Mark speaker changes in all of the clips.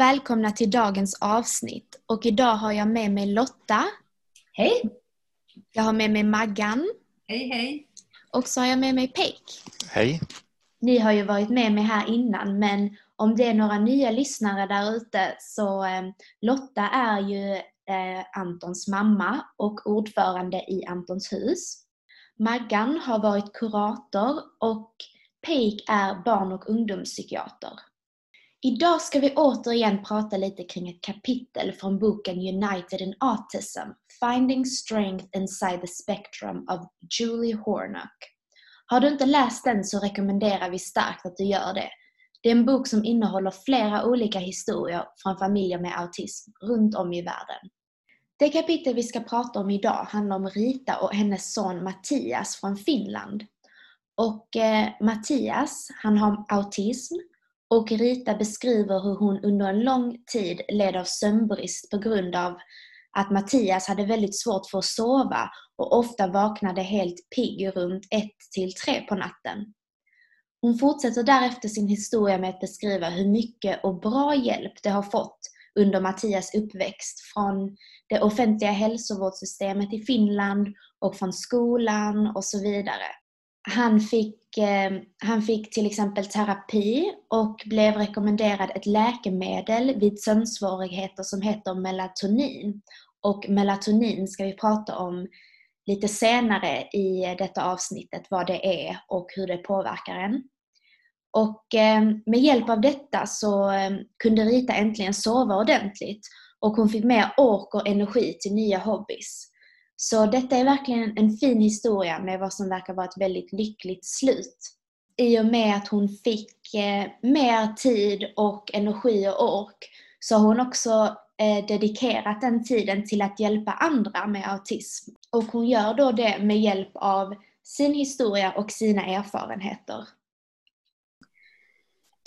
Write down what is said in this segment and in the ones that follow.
Speaker 1: Och välkomna till dagens avsnitt. Och idag har jag med mig Lotta.
Speaker 2: Hej!
Speaker 1: Jag har med mig Maggan.
Speaker 2: Hej, hej!
Speaker 1: Och så har jag med mig Peik.
Speaker 3: Hej.
Speaker 1: Ni har ju varit med mig här innan men om det är några nya lyssnare där ute så eh, Lotta är ju eh, Antons mamma och ordförande i Antons hus. Maggan har varit kurator och Peik är barn och ungdomspsykiater. Idag ska vi återigen prata lite kring ett kapitel från boken United in Autism, Finding Strength Inside the Spectrum av Julie Hornock. Har du inte läst den så rekommenderar vi starkt att du gör det. Det är en bok som innehåller flera olika historier från familjer med autism runt om i världen. Det kapitel vi ska prata om idag handlar om Rita och hennes son Mattias från Finland. Och eh, Mattias, han har autism och Rita beskriver hur hon under en lång tid led av sömnbrist på grund av att Mattias hade väldigt svårt för att sova och ofta vaknade helt pigg runt ett till tre på natten. Hon fortsätter därefter sin historia med att beskriva hur mycket och bra hjälp det har fått under Mattias uppväxt från det offentliga hälsovårdssystemet i Finland och från skolan och så vidare. Han fick, eh, han fick till exempel terapi och blev rekommenderad ett läkemedel vid sömnsvårigheter som heter melatonin. Och melatonin ska vi prata om lite senare i detta avsnittet, vad det är och hur det påverkar en. Och eh, med hjälp av detta så eh, kunde Rita äntligen sova ordentligt och hon fick mer ork och energi till nya hobbys. Så detta är verkligen en fin historia med vad som verkar vara ett väldigt lyckligt slut. I och med att hon fick eh, mer tid och energi och ork så har hon också eh, dedikerat den tiden till att hjälpa andra med autism. Och hon gör då det med hjälp av sin historia och sina erfarenheter.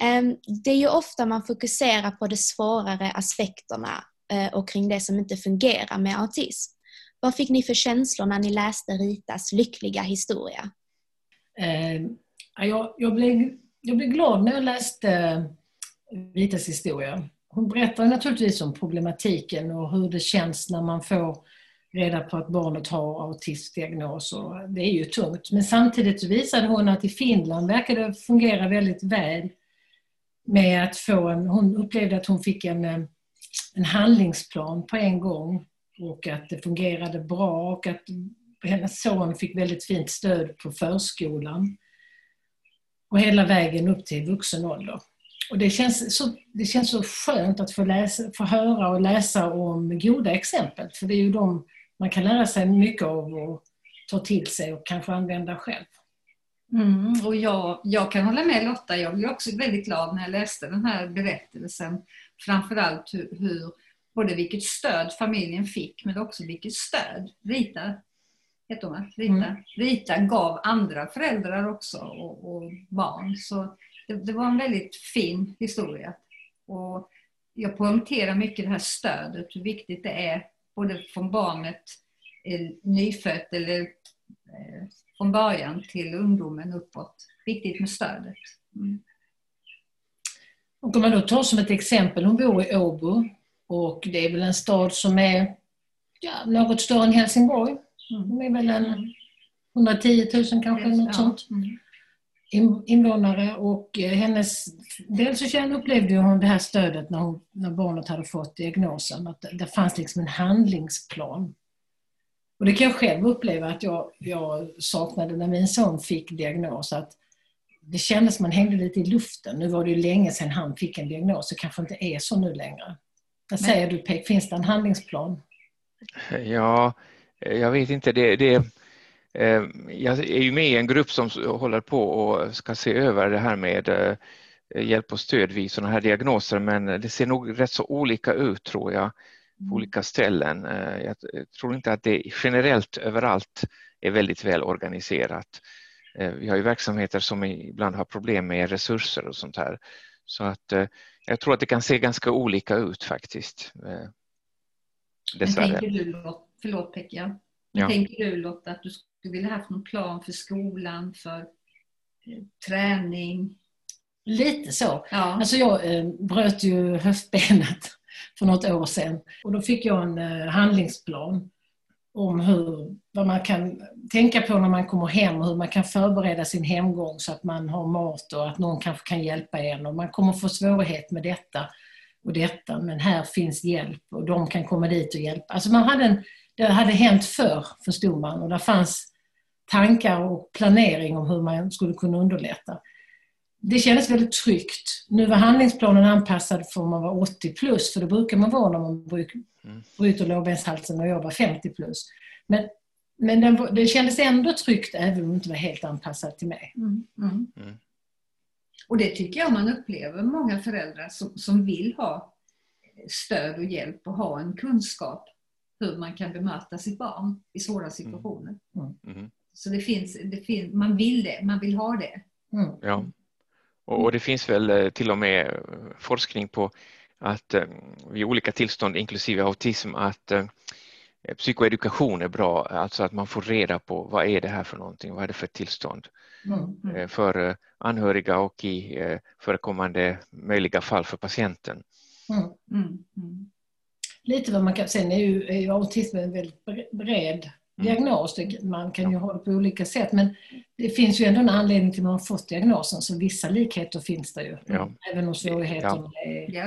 Speaker 1: Ehm, det är ju ofta man fokuserar på de svårare aspekterna eh, och kring det som inte fungerar med autism. Vad fick ni för känslor när ni läste Ritas lyckliga historia?
Speaker 4: Eh, jag, jag, blev, jag blev glad när jag läste eh, Ritas historia. Hon berättar naturligtvis om problematiken och hur det känns när man får reda på att barnet har autismdiagnos. Och det är ju tungt. Men samtidigt visade hon att i Finland verkar det fungera väldigt väl med att få en, hon upplevde att hon fick en, eh, en handlingsplan på en gång och att det fungerade bra och att hennes son fick väldigt fint stöd på förskolan och hela vägen upp till vuxen ålder. Och det, känns så, det känns så skönt att få, läsa, få höra och läsa om goda exempel, för det är ju de man kan lära sig mycket av och ta till sig och kanske använda själv.
Speaker 2: Mm, och jag, jag kan hålla med Lotta, jag blev också väldigt glad när jag läste den här berättelsen. Framförallt hur, hur både vilket stöd familjen fick men också vilket stöd Rita heter hon, Rita,
Speaker 4: Mm.
Speaker 2: Rita gav andra föräldrar också och, och barn. Så det, det var en väldigt fin historia. Och jag poängterar mycket det här stödet, hur viktigt det är både från barnet eh, nyfött eller eh, från början till ungdomen uppåt. Viktigt med stödet. Mm.
Speaker 4: Och om man då tar som ett exempel, hon bor i Åbo och det är väl en stad som är ja, något större än Helsingborg.
Speaker 2: Mm.
Speaker 4: Det är väl en 110 000 kanske, något
Speaker 2: Ja.
Speaker 4: sånt.
Speaker 2: Mm.
Speaker 4: in- invånare och eh, hennes, dels så kände, upplevde hon det här stödet när, hon, när barnet hade fått diagnosen, att det, det fanns liksom en handlingsplan. Och det kan jag själv uppleva att jag, jag saknade när min son fick diagnos, att det kändes som man hängde lite i luften. Nu var det ju länge sedan han fick en diagnos, det kanske inte är så nu längre. Vad säger du Pek, finns det en handlingsplan?
Speaker 3: Ja, eh, jag vet inte. Det, det, eh, jag är ju med i en grupp som håller på och ska se över det här med eh, hjälp och stöd vid sådana här diagnoser men det ser nog rätt så olika ut tror jag på olika ställen. Jag tror inte att det generellt överallt är väldigt väl organiserat. Vi har ju verksamheter som ibland har problem med resurser och sånt här. Så att jag tror att det kan se ganska olika ut faktiskt. eh,
Speaker 2: Men
Speaker 3: Dessvärre.
Speaker 2: tänker du, förlåt Pekka,
Speaker 3: Ja.
Speaker 2: tänker du Lotta att du skulle vilja haft någon plan för skolan, för eh, träning?
Speaker 4: Lite så.
Speaker 2: Ja.
Speaker 4: Alltså jag eh, bröt ju höftbenet för något år sedan och då fick jag en eh, handlingsplan om hur, vad man kan tänka på när man kommer hem och hur man kan förbereda sin hemgång så att man har mat och att någon kanske kan hjälpa en och man kommer få svårighet med detta och detta men här finns hjälp och de kan komma dit och hjälpa. Alltså man hade en, det hade hänt förr förstod man och där fanns tankar och planering om hur man skulle kunna underlätta det kändes väldigt tryggt. Nu var handlingsplanen anpassad för om man var 80 plus, för det brukar man vara när man
Speaker 3: Mm.
Speaker 4: bryter lårbenshalsen och jag var 50 plus. Men, men den, det kändes ändå tryggt även om det inte var helt anpassat till mig.
Speaker 2: Mm, mm.
Speaker 3: Mm.
Speaker 2: Och det tycker jag man upplever många föräldrar som, som vill ha stöd och hjälp och ha en kunskap hur man kan bemöta sitt barn i svåra situationer.
Speaker 3: Mhm.
Speaker 2: Så det finns, det fin, man vill det, man vill ha det.
Speaker 4: Mm.
Speaker 3: Ja. Och, och det finns väl eh, till och med eh, forskning på att eh, vid olika tillstånd, inklusive autism, att psykoedukation är bra, alltså att man får reda på vad är det här för någonting, vad är det för tillstånd
Speaker 4: Mm.
Speaker 3: eh, för anhöriga och i förekommande möjliga fall för patienten.
Speaker 4: Mm.
Speaker 2: Mm, mm.
Speaker 4: Lite vad man kan, sen är ju, är ju autism en väldigt bre- bred diagnos. Det- Man kan ju ha det på olika sätt men det finns ju ändå en anledning till att man har fått diagnosen så vissa likheter finns det ju.
Speaker 3: Ja.
Speaker 4: Även om svårigheterna är...
Speaker 2: Ja.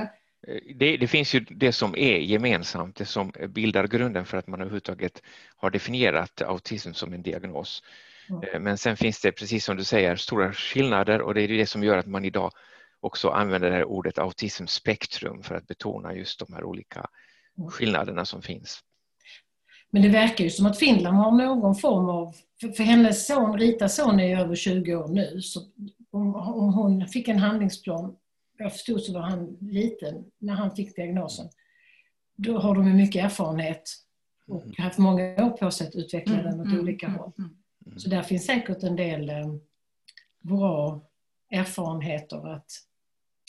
Speaker 3: Eh, Det, det finns ju det som är gemensamt, det som bildar grunden för att man överhuvudtaget har definierat autism som en diagnos.
Speaker 4: Mm.
Speaker 3: Men sen finns det, precis som du säger, stora skillnader och det är det som gör att man idag också använder det här ordet autismspektrum för att betona just de här olika
Speaker 4: Mm.
Speaker 3: skillnaderna som finns.
Speaker 4: Men det verkar ju som att Finland har någon form av... För, för hennes son, Ritas son, är ju över 20 år nu. Så om, om hon fick en handlingsplan, jag förstod så var han liten när han fick diagnosen. Då har de ju mycket erfarenhet och haft många år på sig att utveckla den åt olika håll.
Speaker 2: mm.
Speaker 4: Så där finns säkert en del eh, bra erfarenheter att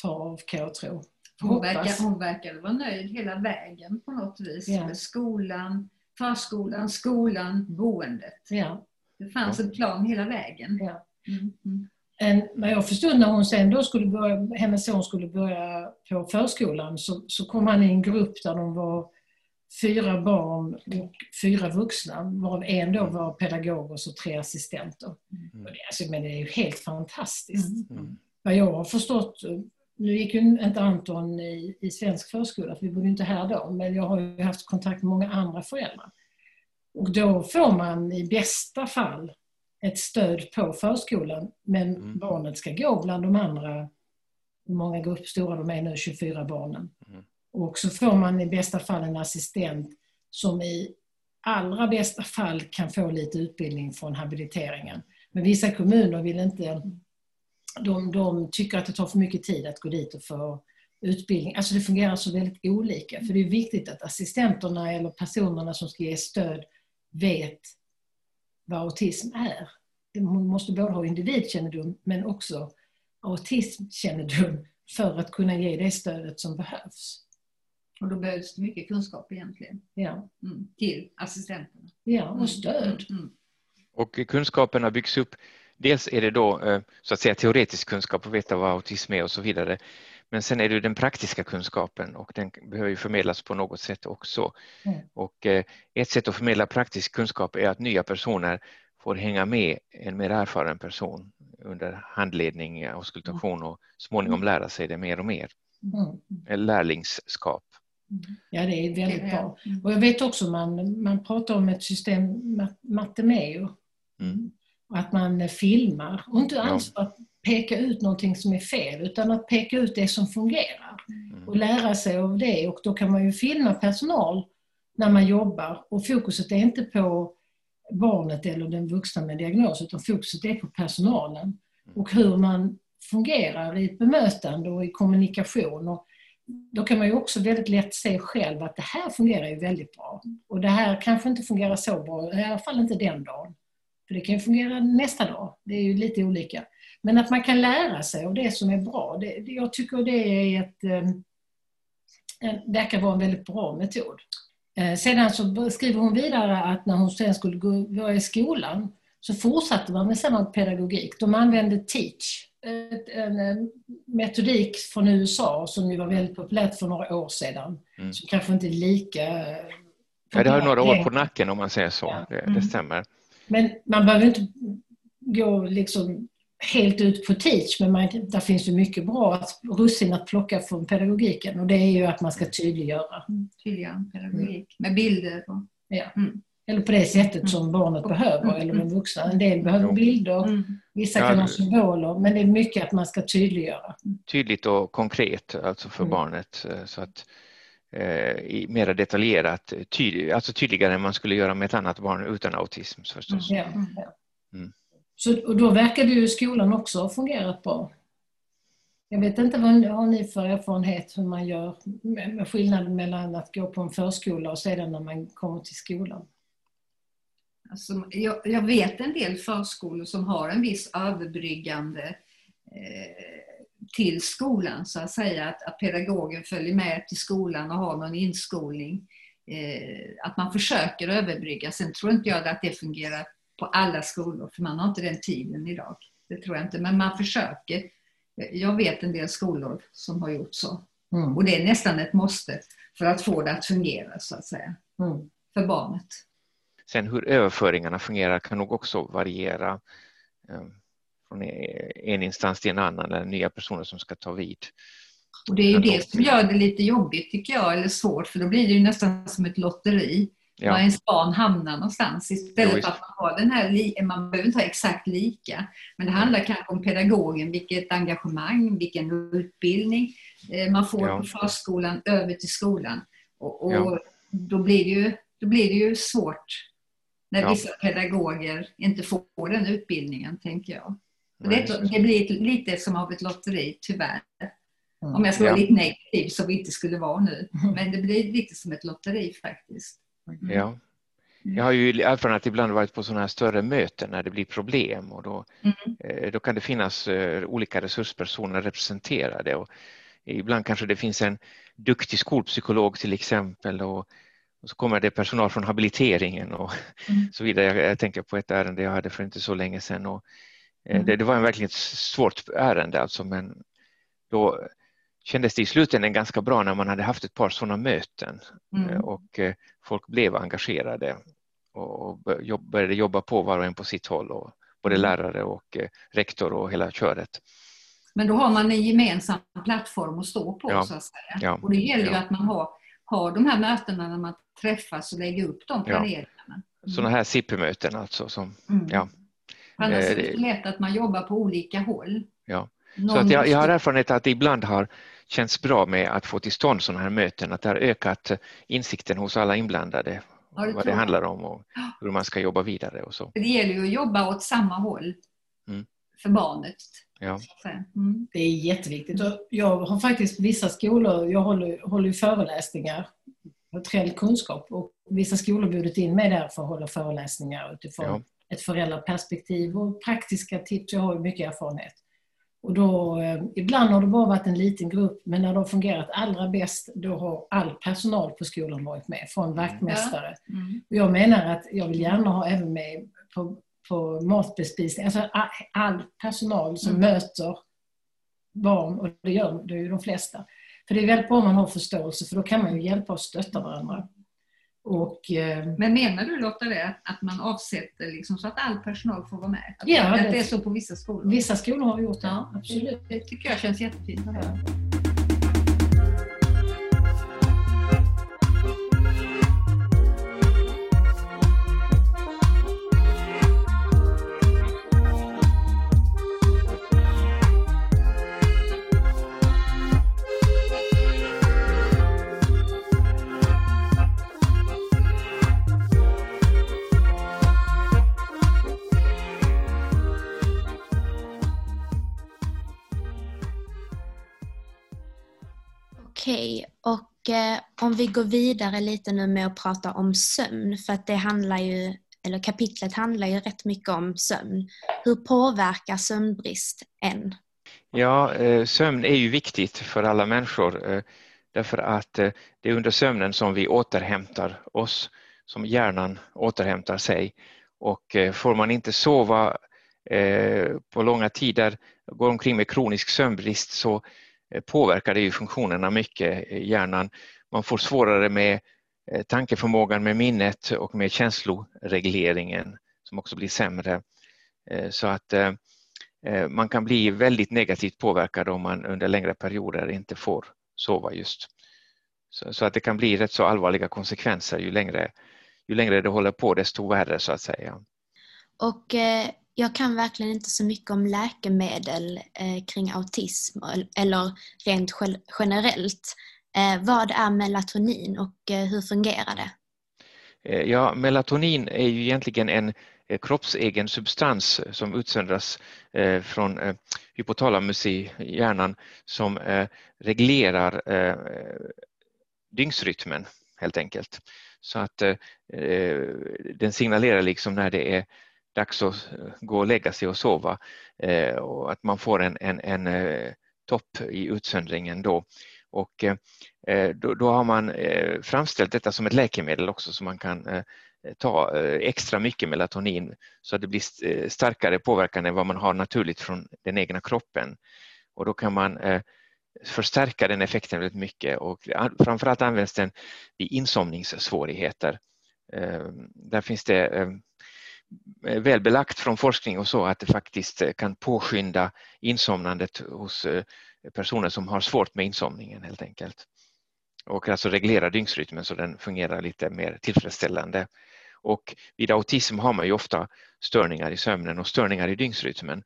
Speaker 4: ta av kan jag tro.
Speaker 2: Hon, verkar, hon verkade vara nöjd hela vägen på något vis.
Speaker 4: Ja.
Speaker 2: Med skolan, förskolan, skolan, boendet.
Speaker 4: Ja,
Speaker 2: Det fanns en plan hela vägen.
Speaker 4: ja.
Speaker 2: Mm, mm.
Speaker 4: En, vad jag förstod när hon sen då skulle börja, hennes son skulle börja på förskolan så, så kom han i en grupp där de var fyra barn och fyra vuxna, varav en då var pedagog och så tre assistenter.
Speaker 3: Mm.
Speaker 4: Och det, alltså, men det är ju helt fantastiskt.
Speaker 3: Mm.
Speaker 4: Vad jag har förstått, nu gick ju inte Anton i, i svensk förskola, för vi bodde inte här då, men jag har ju haft kontakt med många andra föräldrar. Och då får man i bästa fall ett stöd på förskolan, men
Speaker 3: Mm.
Speaker 4: barnet ska gå bland de andra, hur många grupper stora de är nu, 24 barnen.
Speaker 3: Mm.
Speaker 4: Och så får man i bästa fall en assistent som i allra bästa fall kan få lite utbildning från habiliteringen. Men vissa kommuner vill inte de, de tycker att det tar för mycket tid att gå dit och få utbildning. Alltså det fungerar så väldigt olika. För det är viktigt att assistenterna eller personerna som ska ge stöd vet vad autism är. Hon måste både ha individkännedom men också autismkännedom för att kunna ge det stödet som behövs.
Speaker 2: Och då behövs det mycket kunskap egentligen.
Speaker 4: Ja,
Speaker 2: Mm. Till assistenterna.
Speaker 4: ja och stöd.
Speaker 2: Mm. Mm.
Speaker 3: Och kunskaperna byggs upp. Dels är det då eh, så att säga teoretisk kunskap och veta vad autism är och så vidare. Men sen är det den praktiska kunskapen och den behöver ju förmedlas på något sätt också.
Speaker 4: Mm.
Speaker 3: Och eh, ett sätt att förmedla praktisk kunskap är att nya personer får hänga med en mer erfaren person under handledning, auskultation och småningom lära sig det mer och mer.
Speaker 4: Mm.
Speaker 3: Lärlingskap.
Speaker 4: Ja, det är väldigt bra. Och jag vet också, man, man pratar om ett system, mat- Matemeo,
Speaker 3: Mm.
Speaker 4: Att man filmar. Och inte
Speaker 3: Ja.
Speaker 4: alls för att peka ut någonting som är fel, utan att peka ut det som fungerar.
Speaker 3: Mm.
Speaker 4: Och lära sig av det. Och då kan man ju filma personal när man jobbar. Och fokuset är inte på barnet eller den vuxna med diagnos, utan fokuset är på personalen. Och hur man fungerar i ett bemötande och i kommunikation. Och då kan man ju också väldigt lätt se själv att det här fungerar ju väldigt bra. Och det här kanske inte fungerar så bra, i alla fall inte den dagen. För det kan ju fungera nästa dag, det är ju lite olika. Men att man kan lära sig av det som är bra, det, jag tycker det är ett, eh, en- verkar vara en väldigt bra metod. Eh, Sedan så skriver hon vidare att när hon sen skulle gå, vara i skolan så fortsatte man med samma pedagogik. De använde Teach, en metodik från USA som ju var väldigt populärt för några år sedan.
Speaker 3: Mm.
Speaker 4: Som kanske inte är lika
Speaker 3: Ja, det har några år på nacken om man säger så.
Speaker 4: Ja.
Speaker 3: Det,
Speaker 2: Mm.
Speaker 3: det stämmer.
Speaker 4: Men man behöver inte gå liksom helt ut på teach, men man, där finns ju mycket bra att, russin att plocka från pedagogiken och det är ju att man ska tydliggöra.
Speaker 2: Tydliga pedagogik med bilder. Och,
Speaker 4: Ja.
Speaker 2: Mm.
Speaker 4: Eller på det sättet som barnet behöver, eller den vuxna. En del behöver bilder,
Speaker 2: mm.
Speaker 4: vissa
Speaker 3: Ja,
Speaker 4: kan ha symboler, men det är mycket att man ska tydliggöra.
Speaker 3: Tydligt och konkret alltså för
Speaker 4: Mm.
Speaker 3: barnet. eh, Så att, eh, i- mera detaljerat, tyd, alltså tydligare än man skulle göra med ett annat barn utan autism förstås.
Speaker 4: Ja,
Speaker 2: Mm.
Speaker 4: ja.
Speaker 3: Mm.
Speaker 4: Så, och då verkar det ju skolan också ha fungerat bra. Jag vet inte vad ni- har ni för erfarenhet hur man gör med, med skillnaden mellan att gå på en förskola och sedan när man kommer till skolan.
Speaker 2: Alltså, jag, jag vet en del förskolor som har en viss överbryggande eh, till skolan så att säga. Att, att pedagogen följer med till skolan och har någon inskolning. Eh, att man försöker överbrygga. Sen tror inte jag att det fungerar på alla skolor för man har inte den tiden idag. Det tror jag inte, men man försöker. Jag vet en del skolor som har gjort så.
Speaker 4: Mm.
Speaker 2: Och det är nästan ett måste för att få det att fungera så att säga.
Speaker 4: Mm.
Speaker 2: För barnet.
Speaker 3: Sen hur överföringarna fungerar kan nog också variera eh, från en instans till en annan eller nya personer som ska ta vid.
Speaker 2: Och det är ju det som gör det lite jobbigt tycker jag, eller svårt, för då blir det ju nästan som ett lotteri. Var
Speaker 3: Ja,
Speaker 2: ens barn hamnar någonstans istället
Speaker 3: Jo,
Speaker 2: för att man har den här, man behöver inte ha exakt lika, men det handlar kanske om pedagogen, vilket engagemang, vilken utbildning eh, man får
Speaker 3: Ja.
Speaker 2: på förskolan över till skolan. Och, och
Speaker 3: Ja.
Speaker 2: då, blir det ju, då blir det ju svårt när
Speaker 3: Ja.
Speaker 2: vissa pedagoger inte får den utbildningen, tänker jag.
Speaker 3: Nej,
Speaker 2: det, det blir ett, lite som av ett lotteri, tyvärr.
Speaker 4: Mm.
Speaker 2: Om jag ska vara
Speaker 3: Ja.
Speaker 2: lite negativ, som vi inte skulle vara nu. Men det blir lite som ett lotteri faktiskt.
Speaker 3: Ja. Jag har ju erfarenhet ibland varit på sådana här större möten när det blir problem och då,
Speaker 2: Mm.
Speaker 3: eh, då kan det finnas eh, olika resurspersoner representerade. Och ibland kanske det finns en duktig skolpsykolog till exempel och, och så kommer det personal från habiliteringen och
Speaker 2: Mm.
Speaker 3: så vidare. Jag, jag tänker på ett ärende jag hade för inte så länge sedan. Och,
Speaker 2: Mm.
Speaker 3: det, det var en verkligen svårt ärende alltså men då kändes det i slutändan ganska bra när man hade haft ett par sådana möten
Speaker 2: Mm.
Speaker 3: Eh, och eh, folk blev engagerade och började jobba på var och en på sitt håll, och både
Speaker 2: Mm.
Speaker 3: lärare och eh, rektor och hela köret.
Speaker 2: Men då har man en gemensam plattform att stå på
Speaker 3: Ja.
Speaker 2: så att säga.
Speaker 3: Ja.
Speaker 2: Och det gäller ju
Speaker 3: Ja.
Speaker 2: att man har, har de här mötena när man träffas och lägger upp de planeringarna.
Speaker 3: Sådana här SIP-möten alltså. Som,
Speaker 2: Mm.
Speaker 3: ja.
Speaker 2: Annars är det lätt att man jobbar på olika håll.
Speaker 3: Ja.
Speaker 2: Någon
Speaker 3: Så att jag, jag har erfarenhet att det ibland har känts bra med att få till stånd sådana här möten, att det har ökat eh, insikten hos alla inblandade
Speaker 2: Ja, det
Speaker 3: vad det handlar om och hur man ska jobba vidare och så.
Speaker 2: Det gäller ju att jobba åt samma håll
Speaker 3: Mm.
Speaker 2: för barnet.
Speaker 3: Ja.
Speaker 2: Mm.
Speaker 4: Det är jätteviktigt. Och jag har faktiskt vissa skolor, jag håller, håller föreläsningar på Trell kunskap och vissa skolor bjudit in mig där för att hålla föreläsningar utifrån
Speaker 3: Ja.
Speaker 4: Ett föräldraperspektiv och praktiska tips. Jag har ju mycket erfarenhet. Och då, eh, ibland har det bara varit en liten grupp, men när det har fungerat allra bäst, då har all personal på skolan varit med, från vaktmästare. Ja. Mm. Jag menar att jag vill gärna ha även med på, på matbespisning, alltså all personal som mm. möter barn, och det gör det ju de flesta. För det är väldigt bra om man har förståelse, för då kan man ju hjälpa och stötta varandra.
Speaker 2: Och, eh, Men menar du Lotta det, att man avsätter liksom så att all personal får vara med? Att, ja, att det, det är så på vissa skolor?
Speaker 4: Vissa skolor har gjort det, ja, absolut.
Speaker 2: Det, det tycker jag känns jättefint. Ja.
Speaker 1: Eh, om vi går vidare lite nu med att prata om sömn, för att det handlar ju, eller kapitlet handlar ju rätt mycket om sömn. Hur påverkar sömnbrist en?
Speaker 3: Ja, eh, sömn är ju viktigt för alla människor eh, därför att det är under sömnen som vi återhämtar oss, som hjärnan återhämtar sig. Och får man inte sova på långa tider, går omkring med kronisk sömnbrist så Eh, påverkar det ju funktionerna mycket i hjärnan. Man får svårare med eh, tankeförmågan, med minnet och med känsloregleringen som också blir sämre. Eh, så att man kan bli väldigt negativt påverkad om man under längre perioder inte får sova just. Så att det kan bli rätt så allvarliga konsekvenser ju längre, ju längre det håller på desto värre så att säga.
Speaker 1: Och jag kan verkligen inte så mycket om läkemedel eh, kring autism eller rent generellt. Eh, vad är melatonin och eh, hur fungerar det?
Speaker 3: Eh, ja, melatonin är ju egentligen en eh, kroppsegen substans som utsöndras eh, från eh, hypotalamus i hjärnan som reglerar dygnsrytmen helt enkelt. Så att den signalerar liksom när det är dags att eh, gå och lägga sig och sova eh, och att man får en, en, en eh, topp i utsöndringen då. Och eh, då, då, har man framställt detta som ett läkemedel också så man kan ta extra mycket melatonin så att det blir starkare påverkan än vad man har naturligt från den egna kroppen. Och då kan man förstärka den effekten väldigt mycket och framförallt används den vid insomningssvårigheter. Där finns det Eh, Eh, välbelagt från forskning och så att det faktiskt eh, kan påskynda insomnandet hos eh, personer som har svårt med insomningen helt enkelt. Och alltså reglera dygnsrytmen så den fungerar lite mer tillfredsställande. Och vid autism har man ju ofta störningar i sömnen och störningar i dygnsrytmen.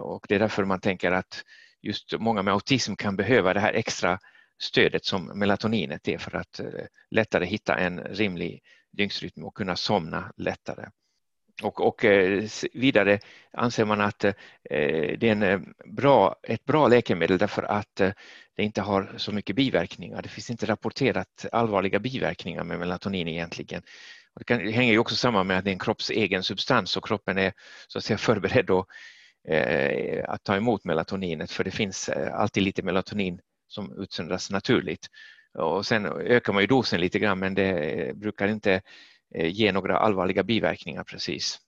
Speaker 3: Och det är därför man tänker att just många med autism kan behöva det här extra stödet som melatoninet är för att lättare hitta en rimlig dygnsrytm och kunna somna lättare. Och, och eh, vidare anser man att eh, det är en eh, bra, ett bra läkemedel därför att det inte har så mycket biverkningar. Det finns inte rapporterat allvarliga biverkningar med melatonin egentligen. Och det, kan, det hänger ju också samman med att det är en kroppsegen substans och kroppen är så att säga förberedd att, att ta emot melatoninet för det finns alltid lite melatonin som utsöndras naturligt. Och sen ökar man ju dosen lite grann men det brukar inte ge några allvarliga biverkningar precis.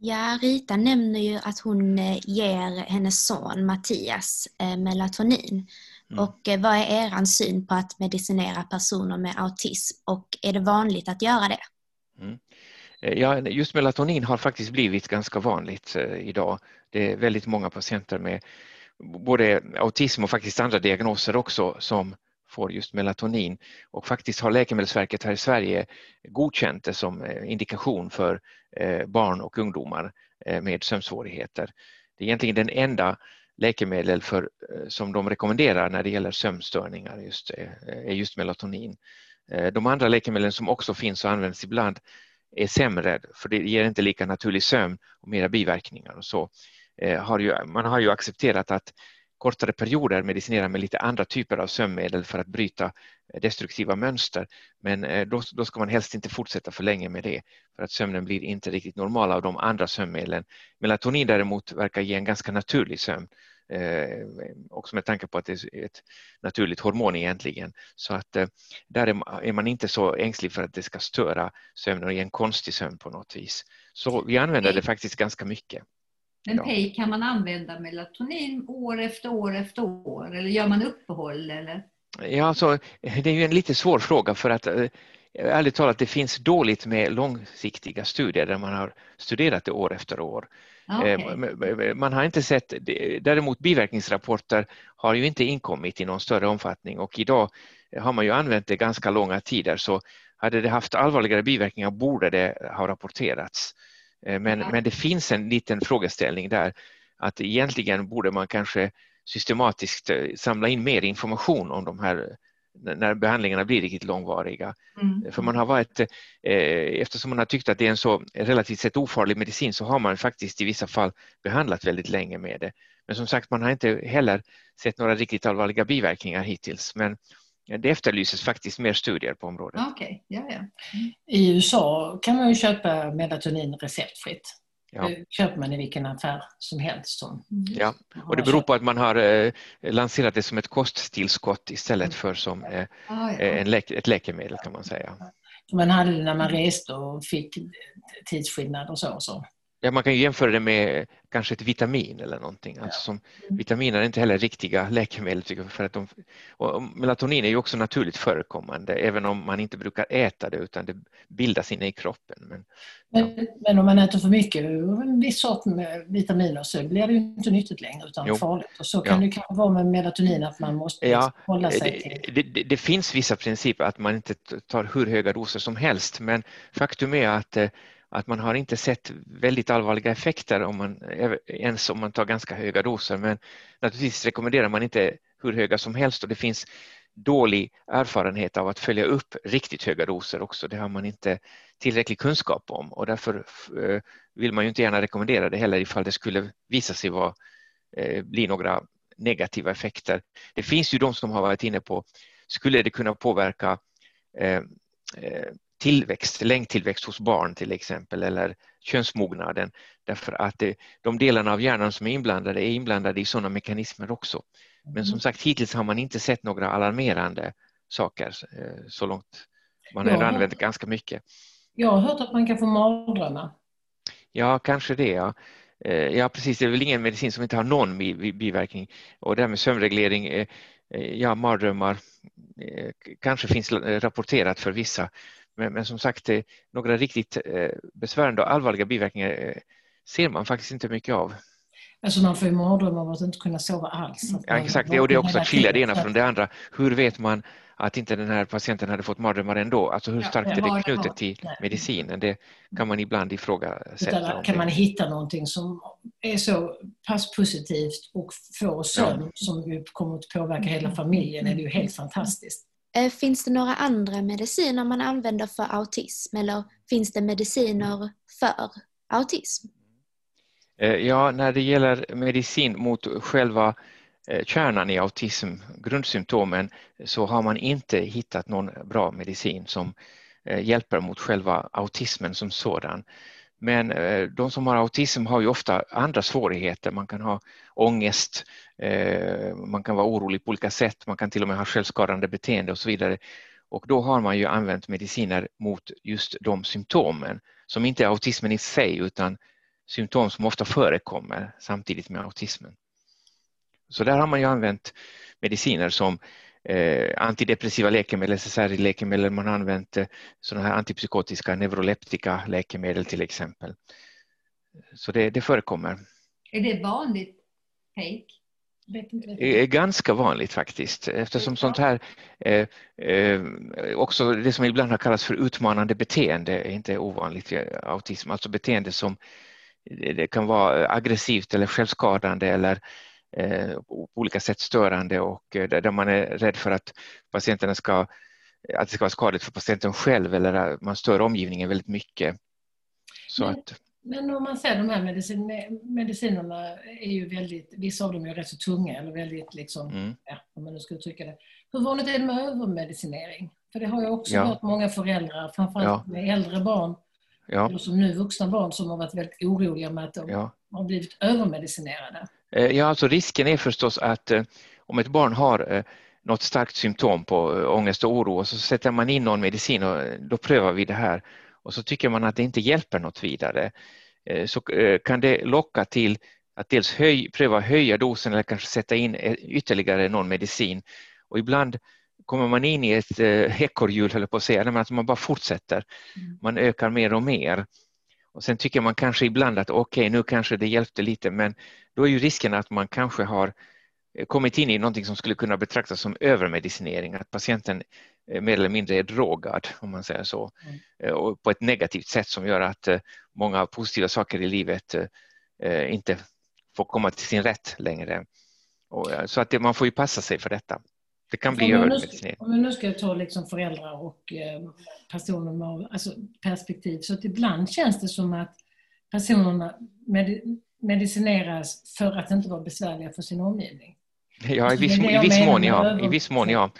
Speaker 1: Ja, Rita nämner ju att hon eh, ger hennes son Mattias eh, melatonin. Mm. Och vad är er syn på att medicinera personer med autism och är det vanligt att göra det? Mm.
Speaker 3: Ja, just melatonin har faktiskt blivit ganska vanligt idag. Det är väldigt många patienter med både autism och faktiskt andra diagnoser också som får just melatonin och faktiskt har Läkemedelsverket här i Sverige godkänt det som eh, indikation för eh, barn och ungdomar eh, med sömnsvårigheter. Det är egentligen den enda läkemedel för, som de rekommenderar när det gäller sömnstörningar just, är just melatonin. De andra läkemedlen som också finns och används ibland är sämre för det ger inte lika naturlig sömn och mera biverkningar och så. Man har ju accepterat att kortare perioder medicinera med lite andra typer av sömnmedel för att bryta destruktiva mönster. Men då, då ska man helst inte fortsätta för länge med det för att sömnen blir inte riktigt normal av de andra sömnmedlen. Melatonin däremot verkar ge en ganska naturlig sömn Eh, också med tanke på att det är ett naturligt hormon egentligen. Så att eh, där är man inte så ängslig för att det ska störa sömnen och ge en konstig sömn på något vis. Så vi använder det faktiskt ganska mycket.
Speaker 2: Men ja. Pej, kan man använda melatonin år efter år efter år eller gör man uppehåll? Eller?
Speaker 3: Ja, alltså, det är ju en lite svår fråga för att eh, ärligt talat det finns dåligt med långsiktiga studier där man har studerat det år efter år. Okay. Eh, man har inte sett, däremot biverkningsrapporter har ju inte inkommit i någon större omfattning och idag har man ju använt det ganska långa tider så hade det haft allvarligare biverkningar borde det ha rapporterats. Eh, men, men det finns en liten frågeställning där att egentligen borde man kanske systematiskt eh, samla in mer information om de här när behandlingarna blir riktigt långvariga. Mm. För man har varit, eh, eftersom man har tyckt att det är en så relativt sett ofarlig medicin så har man faktiskt i vissa fall behandlat väldigt länge med det. Men som sagt, man har inte heller sett några riktigt allvarliga biverkningar hittills. Men det efterlyses faktiskt mer studier på området.
Speaker 2: Okay. Ja, ja. Mm.
Speaker 4: I USA kan man ju köpa melatonin receptfritt. Ja. köper man i vilken affär som helst. Som
Speaker 3: mm. ja, och det beror på att man har eh, lanserat det som ett kosttillskott istället för som eh, ah, ja. en lä ett läkemedel kan man säga.
Speaker 4: Man hade det när man reste och fick tidsskillnad och så. så.
Speaker 3: Ja, man kan jämföra det med kanske ett vitamin eller någonting. Alltså som, mm. vitaminer är inte heller riktiga läkemedel. För att de, melatonin är ju också naturligt förekommande även om man inte brukar äta det utan det bildas inne i kroppen. Men,
Speaker 4: men, ja. men om man äter för mycket en viss sort med vitaminer så blir det ju inte nyttigt längre utan jo. farligt. Och så kan ja. det kanske vara med melatonin att man måste ja, hålla sig till.
Speaker 3: Det, det, det, finns vissa principer att man inte tar hur höga doser som helst men faktum är att eh, att man har inte sett väldigt allvarliga effekter om man, ens om man tar ganska höga doser. Men naturligtvis rekommenderar man inte hur höga som helst och det finns dålig erfarenhet av att följa upp riktigt höga doser också. Det har man inte tillräcklig kunskap om och därför eh, vill man ju inte gärna rekommendera det heller ifall det skulle visa sig vara, eh, bli några negativa effekter. Det finns ju de som har varit inne på, skulle det kunna påverka eh, tillväxt, längdtillväxt hos barn till exempel eller könsmognaden därför att det, de delarna av hjärnan som är inblandade är inblandade i sådana mekanismer också. Men som mm. sagt hittills har man inte sett några alarmerande saker eh, så långt. Man har ja. använt ganska mycket.
Speaker 4: Jag har hört att man kan få mardrömmar.
Speaker 3: Ja, kanske det. Ja. Eh, ja, precis. Det är väl ingen medicin som inte har någon biverkning. Och det här med sömnreglering, eh, ja, mardrömmar kanske finns rapporterat för vissa. Men, men som sagt, några riktigt eh, besvärande och allvarliga biverkningar eh, ser man faktiskt inte mycket av.
Speaker 4: Alltså man får ju mardrömmar av att inte kunna sova alls.
Speaker 3: Ja, exakt, och det är också att skilja det ena från det andra. Hur vet man att inte den här patienten hade fått mardrömmar ändå? Alltså hur starkt är det knutet till medicinen? Det kan man ibland ifrågasätta.
Speaker 4: Kan man hitta någonting som är så pass positivt och får sömn ja. som kommer att påverka hela familjen är det ju helt fantastiskt.
Speaker 1: Eh, finns det några andra mediciner man använder för autism eller finns det mediciner för autism?
Speaker 3: Eh, ja, när det gäller medicin mot själva eh, kärnan i autism, grundsymptomen, så har man inte hittat någon bra medicin som hjälper mot själva autismen som sådan. Men eh, de som har autism har ju ofta andra svårigheter. Man kan ha ångest, eh, man kan vara orolig på olika sätt, man kan till och med ha självskadande beteende och så vidare. Och då har man ju använt mediciner mot just de symptomen som inte är autismen i sig utan symptom som ofta förekommer samtidigt med autismen. Så där har man ju använt mediciner som eh, antidepressiva läkemedel, SSRI-läkemedel, man har använt eh, sådana här antipsykotiska neuroleptika läkemedel till exempel. Så det, det förekommer.
Speaker 2: Är det vanligt, Heik?
Speaker 3: är ganska vanligt faktiskt eftersom sånt här eh, eh, också det som ibland har kallats för utmanande beteende är inte ovanligt i autism, alltså beteende som det kan vara aggressivt eller självskadande eller Eh, på olika sätt störande och eh, där man är rädd för att patienterna ska att det ska vara skadligt för patienten själv eller att man stör omgivningen väldigt mycket.
Speaker 4: Så men, att, Men om man säger de här medicin, medicinerna är ju väldigt, vissa av dem är rätt så tunga eller väldigt liksom, mm. ja, om man nu ska uttrycka det. Hur vanligt är det med övermedicinering? För det har jag också ja. hört många föräldrar, framförallt ja. med äldre barn, ja. som nu vuxna barn, som har varit väldigt oroliga med att de ja. har blivit övermedicinerade.
Speaker 3: Eh, ja, alltså risken är förstås att eh, om ett barn har eh, något starkt symptom på ångest och oro och så sätter man in någon medicin och då prövar vi det här och så tycker man att det inte hjälper något vidare så kan det locka till att dels höj, pröva höja dosen eller kanske sätta in ytterligare någon medicin. Och ibland kommer man in i ett ekorrhjul, höll på att säga, att man bara fortsätter. Mm. Man ökar mer och mer. Och sen tycker man kanske ibland att okej, okay, nu kanske det hjälpte lite, men då är ju risken att man kanske har eh, kommit in i någonting som skulle kunna betraktas som övermedicinering, att patienten eh, mer eller mindre är drogad, om man säger så, mm. Eh, och på ett negativt sätt som gör att många positiva saker i livet inte får komma till sin rätt längre. Så att man får ju passa sig för detta. Det kan bli övermedicinering.
Speaker 4: Om vi nu ska ta liksom föräldrar och personer med alltså perspektiv, så att ibland känns det som att personerna med medicineras för att inte vara besvärliga för sin omgivning.
Speaker 3: Ja, i viss, i viss mån ja. I viss mån, ja.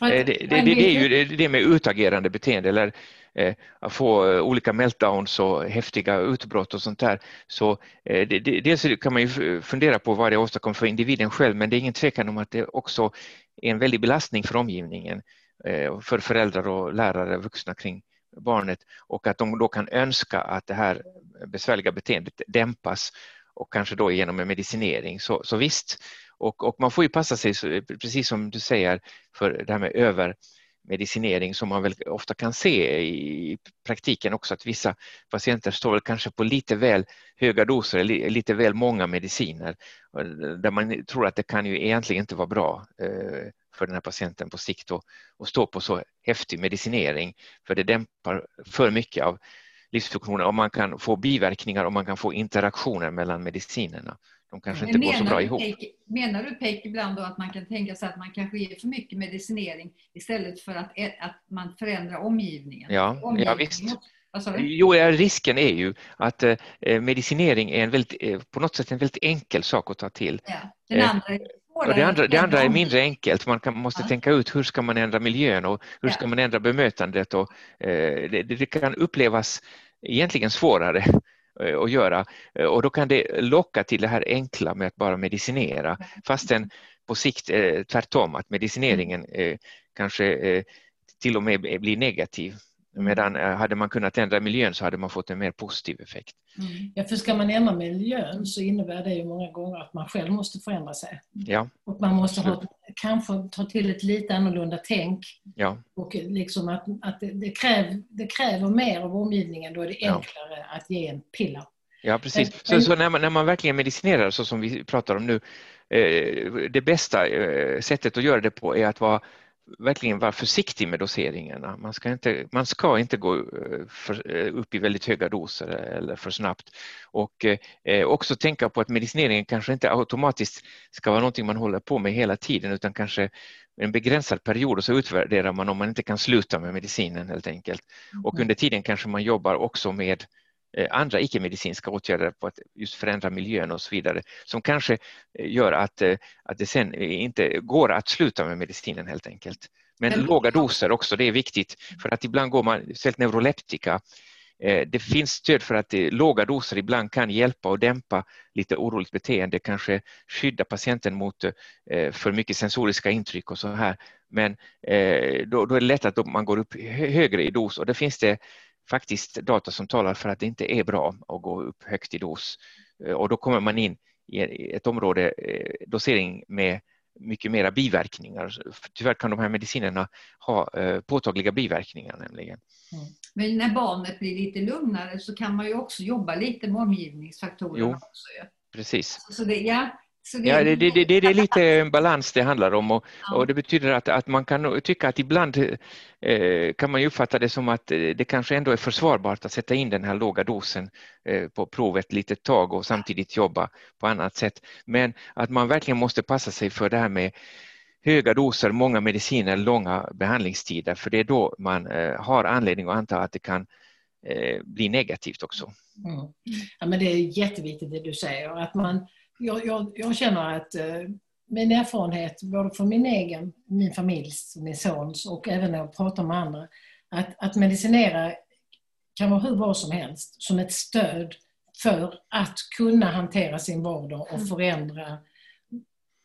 Speaker 3: Eh, det, det, det, det, är ju det med utagerande beteende eller eh, att få eh, olika meltdowns och häftiga utbrott och sånt där. Så eh, dels kan man ju fundera på vad det åstadkommer för individen själv men det är ingen tvekan om att det också är en väldig belastning för omgivningen, eh, för föräldrar och lärare, vuxna kring barnet och att de då kan önska att det här besvärliga beteendet dämpas och kanske då genom en medicinering. Så, så visst, och, och man får ju passa sig, precis som du säger, för det här med övermedicinering som man väl ofta kan se i praktiken också att vissa patienter står väl kanske på lite väl höga doser, lite väl många mediciner där man tror att det kan ju egentligen inte vara bra eh, för den här patienten på sikt att stå på så häftig medicinering för det dämpar för mycket av livsfunktioner och man kan få biverkningar och man kan få interaktioner mellan medicinerna. De kanske inte går så bra ihop.
Speaker 2: menar du Peik ibland då att man kan tänka sig att man kanske ger för mycket medicinering istället för att, att man förändrar omgivningen?
Speaker 3: Ja,
Speaker 2: omgivningen.
Speaker 3: ja visst. Jo, risken är ju att eh, medicinering är en väldigt, eh, på något sätt en väldigt enkel sak att ta till. Ja. Den eh, andra och det, andra, det andra är mindre enkelt. Man kan, måste ja. tänka ut hur ska man ändra miljön och hur ska man ändra bemötandet. Och, eh, det, det, kan upplevas egentligen svårare eh, att göra. Eh, och då kan det locka till det här enkla med att bara medicinera. Fastän på sikt eh, tvärtom att medicineringen eh, kanske eh, till och med blir negativ. Medan eh, hade man kunnat ändra miljön så hade man fått en mer positiv effekt.
Speaker 4: Mm. Ja, för ska man ändra miljön så innebär det ju många gånger att man själv måste förändra sig.
Speaker 3: Ja.
Speaker 4: Och man måste ha, kanske ta till ett lite annorlunda tänk.
Speaker 3: Ja.
Speaker 4: Och liksom att, att det, det, kräv, det kräver mer av omgivningen, då är det enklare ja. att ge en piller.
Speaker 3: Ja, precis. Så, så när, man, när man verkligen medicinerar så som vi pratar om nu, eh, det bästa eh, sättet att göra det på är att vara verkligen vara försiktig med doseringarna. Man ska inte, man ska inte gå eh, för, eh, upp i väldigt höga doser eller för snabbt. Och eh, också tänka på att medicineringen kanske inte automatiskt ska vara någonting man håller på med hela tiden utan kanske en begränsad period och så utvärderar man om man inte kan sluta med medicinen helt enkelt. Och mm. under tiden kanske man jobbar också med andra icke-medicinska åtgärder på att just förändra miljön och så vidare som kanske eh, gör att, eh, att det sen inte går att sluta med medicinen helt enkelt. Men mm. låga doser också, det är viktigt för att ibland går man, speciellt neuroleptika, det finns stöd för att låga doser ibland kan hjälpa och dämpa lite oroligt beteende, kanske skydda patienten mot för mycket sensoriska intryck och så här. Men då är det lätt att man går upp högre i dos och det finns det faktiskt data som talar för att det inte är bra att gå upp högt i dos. Eh, och då kommer man in i ett område, eh, dosering med mycket mera biverkningar. Tyvärr kan de här medicinerna ha eh, påtagliga biverkningar nämligen.
Speaker 2: Mm. Men när barnet blir lite lugnare så kan man ju också jobba lite med omgivningsfaktorerna. Jo, också.
Speaker 3: precis.
Speaker 2: Så det, ja,
Speaker 3: det... Ja, det, det, det, det, är lite en balans det handlar om och, ja. och det betyder att, att man kan tycka att ibland eh, kan man uppfatta det som att eh, det kanske ändå är försvarbart att sätta in den här låga dosen eh, på provet litet tag och samtidigt jobba på annat sätt. Men att man verkligen måste passa sig för det här med höga doser, många mediciner, långa behandlingstider för det är då man eh, har anledning att anta att det kan eh, blir negativt också.
Speaker 4: Mm. Ja, men det är jätteviktigt det du säger. Att man, jag, jag, jag känner att eh, min erfarenhet, både från min egen, min familjs, min sons och även när jag pratar med andra, att, att medicinera kan vara hur bra som helst som ett stöd för att kunna hantera sin vardag och mm. förändra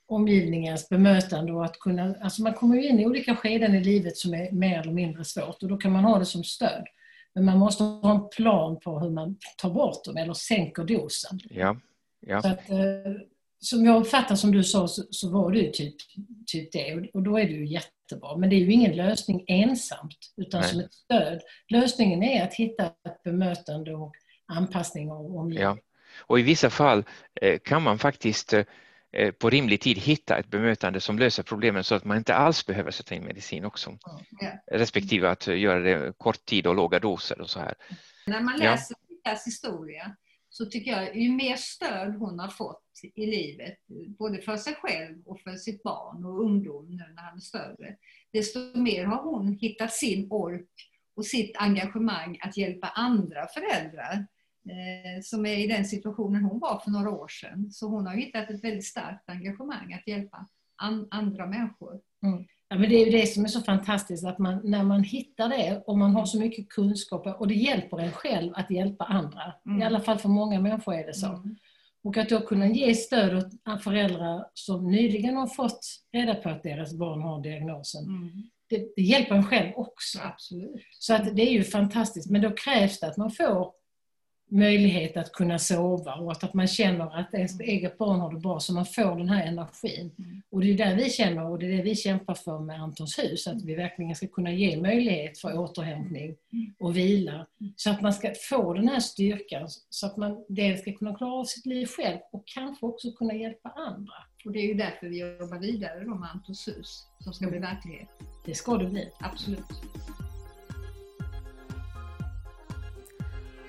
Speaker 4: omgivningens bemötande och att kunna, alltså man kommer ju in i olika skeden i livet som är mer eller mindre svårt och då kan man ha det som stöd. Men man måste ha en plan på hur man tar bort dem eller sänker dosen.
Speaker 3: Ja, ja.
Speaker 4: Så att, eh, som jag uppfattar som du sa så, så var det ju typ, typ det och då är det ju jättebra. Men det är ju ingen lösning ensamt utan Nej. som ett stöd. Lösningen är att hitta ett bemötande och anpassning av omgivningen. Ja.
Speaker 3: Och i vissa fall eh, kan man faktiskt eh, på rimlig tid hitta ett bemötande som löser problemen så att man inte alls behöver sätta in medicin också. Ja. Respektive att göra det kort tid och låga doser och så här.
Speaker 2: När man läser ja. historia så tycker jag ju mer stöd hon har fått i livet, både för sig själv och för sitt barn och ungdom nu när han är större, desto mer har hon hittat sin ork och sitt engagemang att hjälpa andra föräldrar eh, som är i den situationen hon var för några år sedan. Så hon har hittat ett väldigt starkt engagemang att hjälpa an andra människor.
Speaker 4: Mm. Ja, men det är ju det som är så fantastiskt, att man, när man hittar det och man har så mycket kunskap och det hjälper en själv att hjälpa andra. Mm. I alla fall för många människor är det så. Mm. Och att då kunna ge stöd åt föräldrar som nyligen har fått reda på att deras barn har diagnosen. Mm. Det, det, hjälper en själv också.
Speaker 2: Absolut.
Speaker 4: Så att det är ju fantastiskt, men då krävs det att man får möjlighet att kunna sova och att, man känner att ens eget barn har det bra så man får den här energin. Mm. Och det är där vi känner och det är det vi kämpar för med Antons hus, att vi verkligen ska kunna ge möjlighet för återhämtning mm. och vila. Mm. Så att man ska få den här styrkan så att man dels ska kunna klara av sitt liv själv och kanske också kunna hjälpa andra.
Speaker 2: Och det är ju därför vi jobbar vidare med Antons hus som ska bli verklighet.
Speaker 4: Det ska det bli.
Speaker 2: Absolut.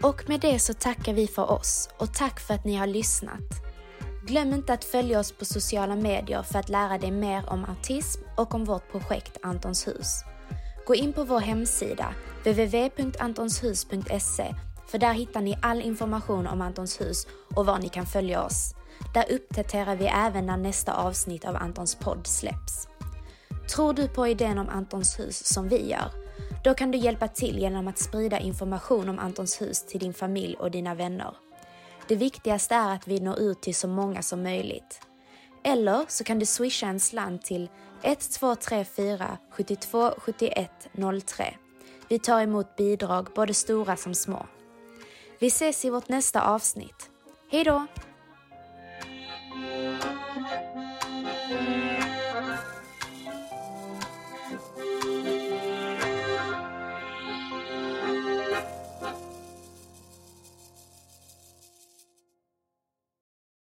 Speaker 1: Och med det så tackar vi för oss och tack för att ni har lyssnat. Glöm inte att följa oss på sociala medier för att lära dig mer om autism och om vårt projekt Antons hus. Gå in på vår hemsida www.antonshus.se för där hittar ni all information om Antons hus och var ni kan följa oss. Där uppdaterar vi även när nästa avsnitt av Antons podd släpps. Tror du på idén om Antons hus som vi gör? Då kan du hjälpa till genom att sprida information om Antons hus till din familj och dina vänner. Det viktigaste är att vi når ut till så många som möjligt. Eller så kan du swisha en slant till 1234 72 71 03. Vi tar emot bidrag, både stora som små. Vi ses i vårt nästa avsnitt. Hej då!